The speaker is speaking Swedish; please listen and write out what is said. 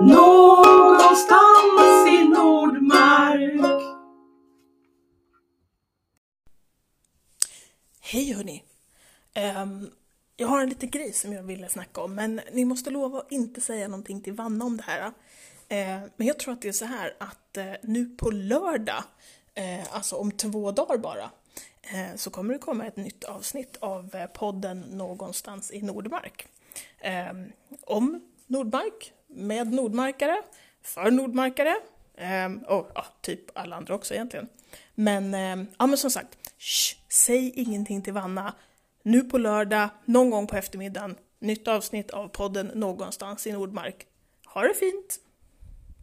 Någonstans i Nordmark. Hej hörni! Um, jag har en liten grej som jag ville snacka om, men ni måste lova att inte säga någonting till Vanna om det här. Uh, men jag tror att det är så här att uh, nu på lördag, uh, alltså om två dagar bara, eh, så kommer det komma ett nytt avsnitt av podden Någonstans i Nordmark. Ehm, om Nordmark, med nordmarkare, för nordmarkare, ehm, och ja, typ alla andra också egentligen. Men, ehm, ja men som sagt, shh, säg ingenting till Vanna. Nu på lördag, någon gång på eftermiddagen, nytt avsnitt av podden Någonstans i Nordmark. Ha det fint!